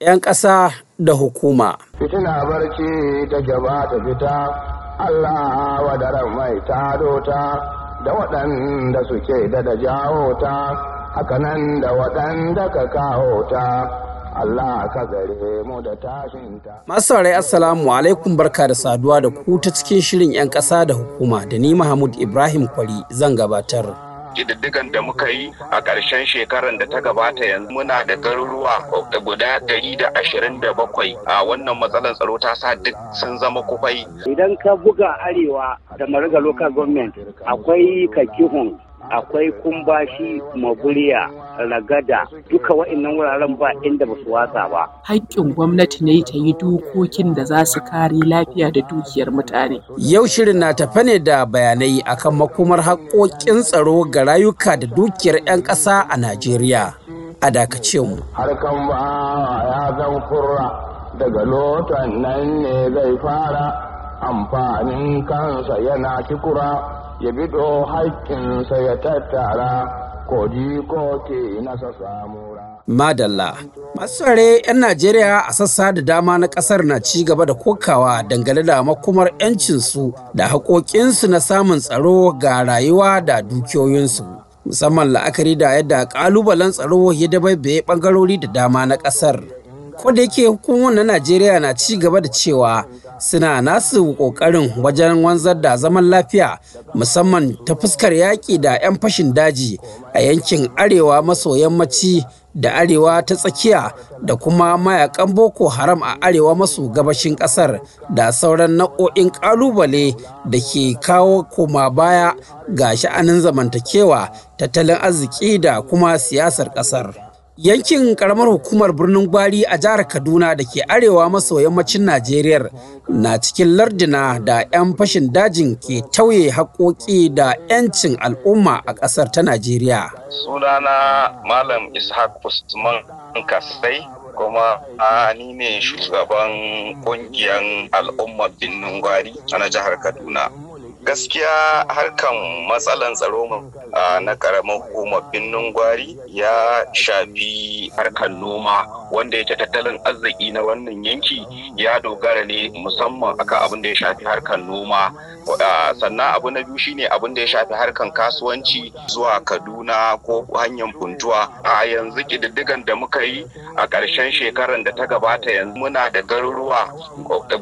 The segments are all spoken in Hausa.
'yan ƙasa da hukuma. Fitina barci ta gaba ta fita, Allah wadaran mai tado ta da waɗanda suke da da jawo ta, haka nan da waɗanda ka kawo ta. Allah ka gare mu da tashinta. Masu saurari Assalamu alaikum barka da saduwa da ku ta cikin shirin 'yan ƙasa da hukuma da ni Mahmud Ibrahim Kwari zan gabatar. Ƙididdigan da muka yi a ƙarshen shekarar da ta gabata yanzu muna da garuruwa guda ɗari da ashirin da bakwai a wannan matsalar tsaro ta sa duk sun zama kufai. Idan ka buga arewa da mariga local government akwai kakihun akwai kumbashi maburiya ragada duka wa'annan wuraren ba inda ba su watsa ba. Haƙƙin gwamnati ne ta yi dokokin da za su kare lafiya da dukiyar mutane. Yau shirin na tafe ne da bayanai akan makomar haƙƙoƙin tsaro ga rayuka da dukiyar 'yan ƙasa a Najeriya. A dakace mu. Harkan ba ya zan kurra daga lotan nan ne zai fara amfanin kansa yana kikura. ya bido haƙƙinsa ya tattara Madalla. Masu tsare 'yan Najeriya a sassa da dama na ƙasar na ci gaba da kokawa dangane da makomar 'yancinsu da haƙoƙinsu na samun tsaro ga rayuwa da dukiyoyinsu. Musamman la'akari da yadda ƙalubalen tsaro ya dabaibaye ɓangarori da dama na ƙasar. Ko da yake hukumar na Najeriya na ci gaba da cewa suna nasu ƙoƙarin wajen wanzar da zaman lafiya musamman ta fuskar yaƙi da 'yan fashin daji a yankin arewa maso yammaci da arewa ta tsakiya da kuma mayaƙan boko haram a arewa maso gabashin ƙasar da sauran nau'o'in ƙalubale da ke kawo koma baya ga sha'anin zamantakewa tattalin arziki da kuma siyasar ƙasar. Yankin karamar hukumar birnin gwari a jihar kaduna da ke arewa maso yammacin najeriya na cikin lardina da 'yan fashin dajin ke tauye haƙoƙi da 'yancin al'umma a ƙasar ta najeriya. Sunana malam ishaq usman kasai kuma ni ne shugaban ƙungiyar al'ummar birnin gwari a jihar kaduna. Gaskiya harkan matsalan tsaro na karamar hukumar binnin gwari ya shafi harkan noma wanda yake tattalin arziki na wannan yanki ya dogara ne musamman akan abin da ya shafi harkan noma. Sannan abu na biyu shine abin da ya shafi harkan kasuwanci zuwa kaduna ko hanyar funtuwa. A yanzu ƙididdigan da muka yi a ƙarshen shekarar da ta gabata yanzu muna da garuruwa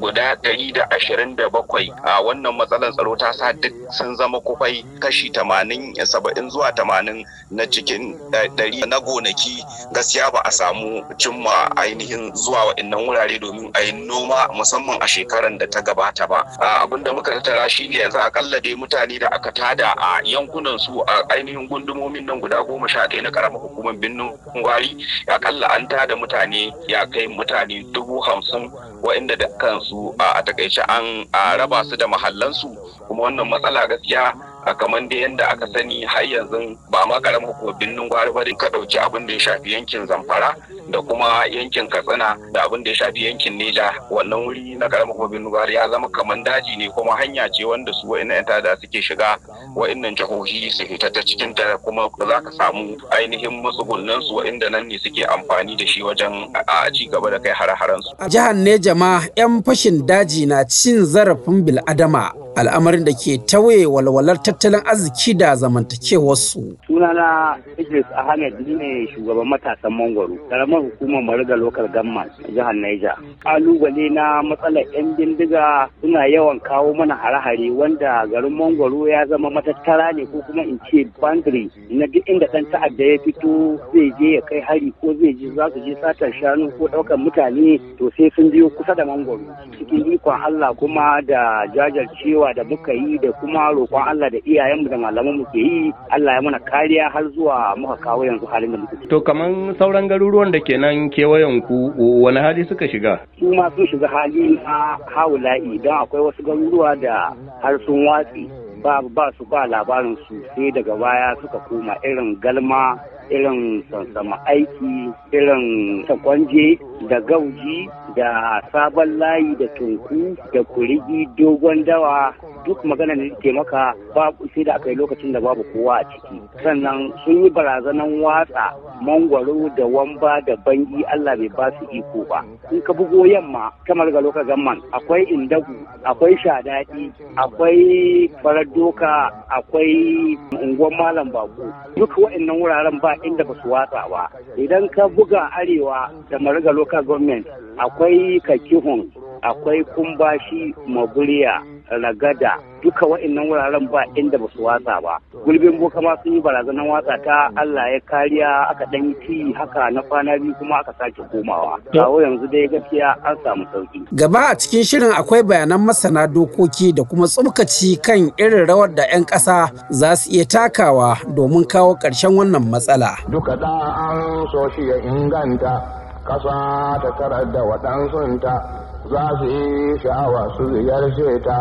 guda ɗari da ashirin da bakwai. A wannan matsalar tsaro ta sa duk sun zama kufai kashi tamanin saba'in zuwa tamanin na cikin ɗari na gonaki. Gaskiya ba a samu cimma ainihin zuwa waɗannan wurare domin a yi noma musamman a shekarar da ta gabata ba. Abin da muka tattara shi ne yanzu akalla dai mutane da aka tada a yankunan su a ainihin gundumomin nan guda goma sha ɗaya na karamar hukumar birnin gwari akalla an tada mutane ya kai mutane dubu hamsin waɗanda da kansu a taƙaice an raba su da mahallansu. Kuma wannan matsala gaskiya a kamar da yadda aka sani har yanzu ba ma ƙaramin hukumar birnin gwari ba ka ɗauki abin da ya shafi yankin zamfara da kuma yankin katsina da abin da ya shafi yankin neja wannan wuri na ƙaramin hukumar birnin gwari ya zama kamar daji ne kuma hanya ce wanda su wa'annan yan tada suke shiga wa'annan jihohi su fita ta cikin ta kuma za ka samu ainihin matsugunan su wa'inda nan ne suke amfani da shi wajen a ci gaba da kai hare-haren su. Jihar Neja ma 'yan fashin daji na cin zarafin bil'adama al'amarin da ke tawaye walwalar tattalin arziki da zamantakewarsu. Sunana Idris Ahmed ne shugaban matasan Mangwaro, karamar hukumar Mariga Local Government jihar Niger. Kalubale na matsalar 'yan bindiga suna yawan kawo mana hare-hare wanda garin Mangwaro ya zama matattara ne ko kuma in ce boundary na duk inda ɗan ta'adda ya fito zai je ya kai hari ko zai je za su je satar shanu ko ɗaukar mutane to sai sun biyo kusa da Mangwaro. Cikin ikon Allah kuma da jajircewa da muka yi da kuma roƙon Allah da iyayenmu da malamanmu ke yi Allah ya mana kariya har zuwa muka kawo yanzu halin da muke To kaman sauran garuruwan da ke nan kewayen ku wani hali suka shiga? Su ma sun shiga hali na haula'i don akwai wasu garuruwa da har sun watsi ba ba su ba labarin su sai daga baya suka koma irin galma irin sansama aiki irin takwanje da gauji da sabon layi da tunku da kurigi dogon dawa. Duk magana da ke maka babu sai da aka yi lokacin da babu kowa a ciki. Sannan sun yi barazanan watsa mangwaro da wamba da bangi Allah bai ba su iko ba. In ka bugo yamma kamar ga lokacin gamman akwai indagu akwai shadadi akwai farar doka akwai unguwar malam bako duk waɗannan wuraren ba inda ba su watsa ba. Idan ka buga arewa da mariga local government akwai kakihun akwai kumbashi maguriya ragada. Duka wa'annan wuraren ba inda ba su watsa ba. Gulbin boka ma sun yi barazanar watsa ta. Allah ya kariya aka dan yi haka na kwana biyu kuma aka sake komawa. Kawo yanzu dai gaskiya an samu sauƙi. Gaba a cikin shirin akwai bayanan masana dokoki da kuma tsumkaci kan irin rawar da 'yan ƙasa za su iya takawa domin kawo ƙarshen wannan matsala. duka da an so shi ya inganta ƙasa ta tarar da waɗansunta. Za su yi sha'awa su ziyarce ta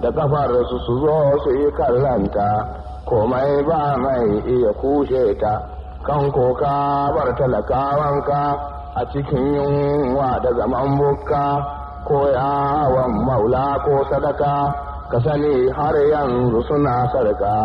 da kafar su su zo su yi kallanta komai ba mai iya kushe ta kan koka bar talakawanka a cikin yunwa da zaman bukka. Ko yawon maula ko sadaka ka sani har yanzu suna sarka.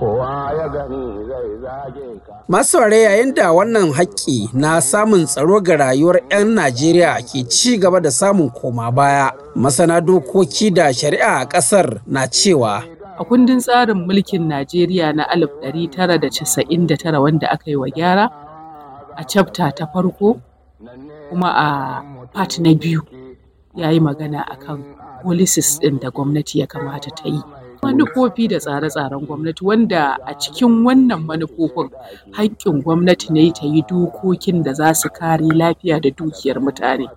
Kowa ya gani zai zage ka Masu yayin da wannan haƙƙi na samun tsaro ga rayuwar 'yan Najeriya ke ci gaba da samun koma baya, masana dokoki da shari'a a ƙasar na cewa A kundin tsarin mulkin Najeriya na 1999 wanda aka yi wa gyara a chapter ta farko kuma a part na biyu ya yi magana akan policies ɗin da gwamnati ya kamata ta yi. Manufofi da tsare-tsaren gwamnati wanda a cikin wannan manufofin haƙƙin gwamnati ne ta yi dokokin da za su kare lafiya da dukiyar mutane.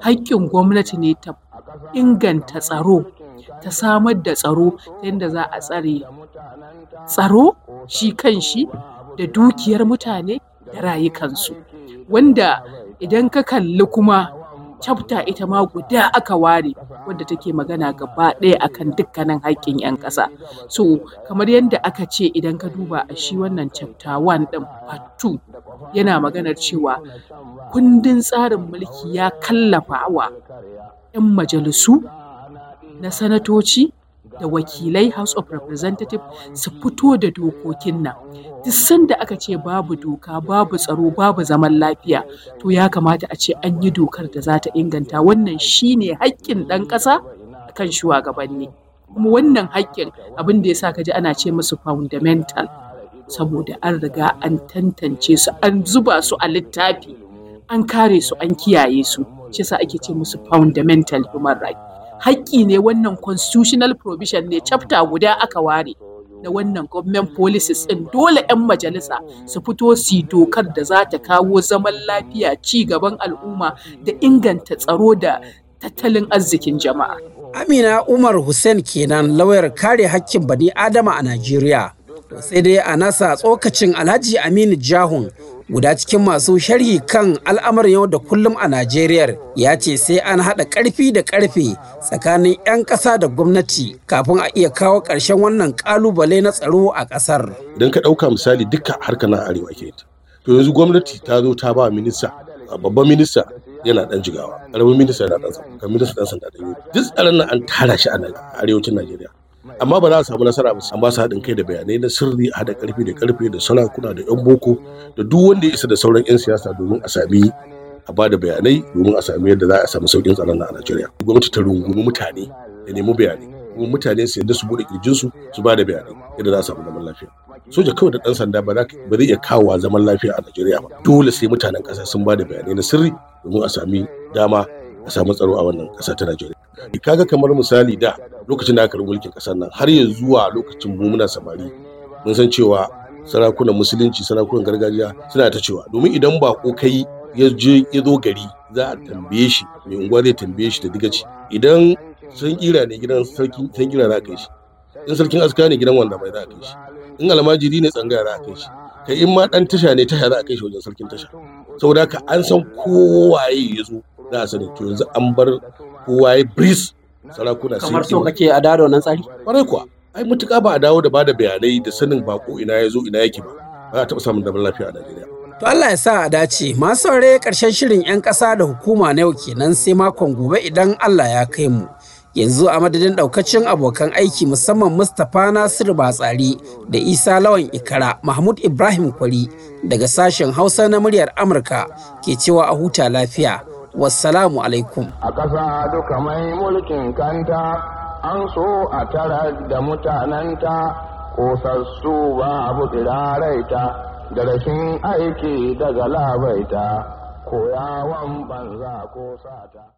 Haƙƙin gwamnati ne ta inganta tsaro ta samar da tsaro ta yadda za a tsare tsaro shi kan shi da dukiyar mutane da rayukansu. Wanda idan ka kalli kuma chapter ita ma guda aka ware wadda take magana gaba ɗaya akan dukkanin haƙƙin 'yan ƙasa. So kamar yadda aka ce idan ka duba a shi wannan chapter 1 ɗin part 2 yana maganar cewa kundin tsarin mulki ya kallafa wa 'yan majalisu na sanatoci da wakilai House of Representatives su fito da dokokin nan. Duk sanda aka ce babu doka, babu tsaro, babu zaman lafiya, to ya kamata a ce an yi dokar da za ta inganta wannan shine haƙƙin ɗan ƙasa kan shugabanni. Kuma wannan haƙƙin abin da ya sa ka ji ana ce musu fundamental saboda an riga an tantance su an zuba su a littafi an kare su an kiyaye su shi ake ce musu fundamental human right haƙƙi ne wannan constitutional provision ne chapter guda aka ware na wannan government policies ɗin dole 'yan majalisa su fito su dokar da za ta kawo zaman lafiya ci gaban al'umma da inganta tsaro da tattalin arzikin jama'a. Amina Umar Hussein kenan lauyar kare hakkin bani Adama a Najeriya. Sai dai a nasa tsokacin Alhaji Aminu Jahun guda cikin masu sharhi kan al'amarin yau da kullum a Najeriya ya ce sai an haɗa ƙarfi da ƙarfe tsakanin 'yan ƙasa da gwamnati kafin a iya kawo ƙarshen wannan ƙalubale na tsaro a ƙasar. Idan ka ɗauka misali duka harka na arewa ke to yanzu gwamnati ta zo ta ba minista babban minista yana dan jigawa ƙaramin minista yana dan sanda minista dan sanda dan duk tsaron nan an tara shi a arewacin Najeriya. Amma ba za a samu nasara ba an ba su haɗin kai da bayanai na sirri a haɗa ƙarfi da ƙarfe da sarakuna da yan boko da duk wanda ya isa da sauran yan siyasa domin a sami a ba da bayanai domin a sami yadda za a samu sauƙin tsaron a Najeriya. Gwamnati ta rungumi mutane da nemi bayanai kuma mutane su yadda su buɗe kirjinsu su ba da bayanai yadda za a samu zaman lafiya. Soja kawai da ɗan sanda ba zai iya kawo zaman lafiya a Najeriya ba. Dole sai mutanen ƙasa sun ba da bayanai na sirri domin a sami dama a samu tsaro a wannan ƙasa ta Najeriya. Kaga kamar misali da lokacin da aka rubuta mulkin ƙasar nan har yanzu zuwa lokacin mu muna samari mun san cewa sarakunan musulunci sarakunan gargajiya suna ta cewa domin idan bako kai ya je ya zo gari za a tambaye shi mai unguwa zai tambaye shi da digaci. Idan san kira ne gidan sarkin san kira za a kai shi. In sarkin aska ne gidan wanda bai za a kai shi. In almajiri ne tsangaya za kai shi. Kai in ma dan tasha ne tasha za a kai shi wajen sarkin tasha. Saboda haka an san kowaye ya zo za a sani to yanzu an bar kowaye bris. Sarakuna kamar so kake a dawo nan tsari? Kwarai kuwa. Ai mutuka ba a dawo da ba da bayanai da sanin bako ina ya zo ina yake ba. Ba a taɓa samun zaman lafiya a Najeriya. To Allah ya sa a dace. Masu saurare ƙarshen shirin 'yan ƙasa da hukuma na yau kenan sai makon gobe idan Allah ya kai mu. yanzu a madadin daukacin abokan aiki musamman mustapha nasiru batsari da isa lawan ikara mahmud ibrahim kwari daga sashen hausa na muryar amurka ke cewa a huta lafiya. Wassalamu alaikum. A ƙasa duka mai mulkin kanta an so a tara da mutanenta kosassu ba abu tsiraraita da rashin aiki daga labaita koyawan banza ko sata.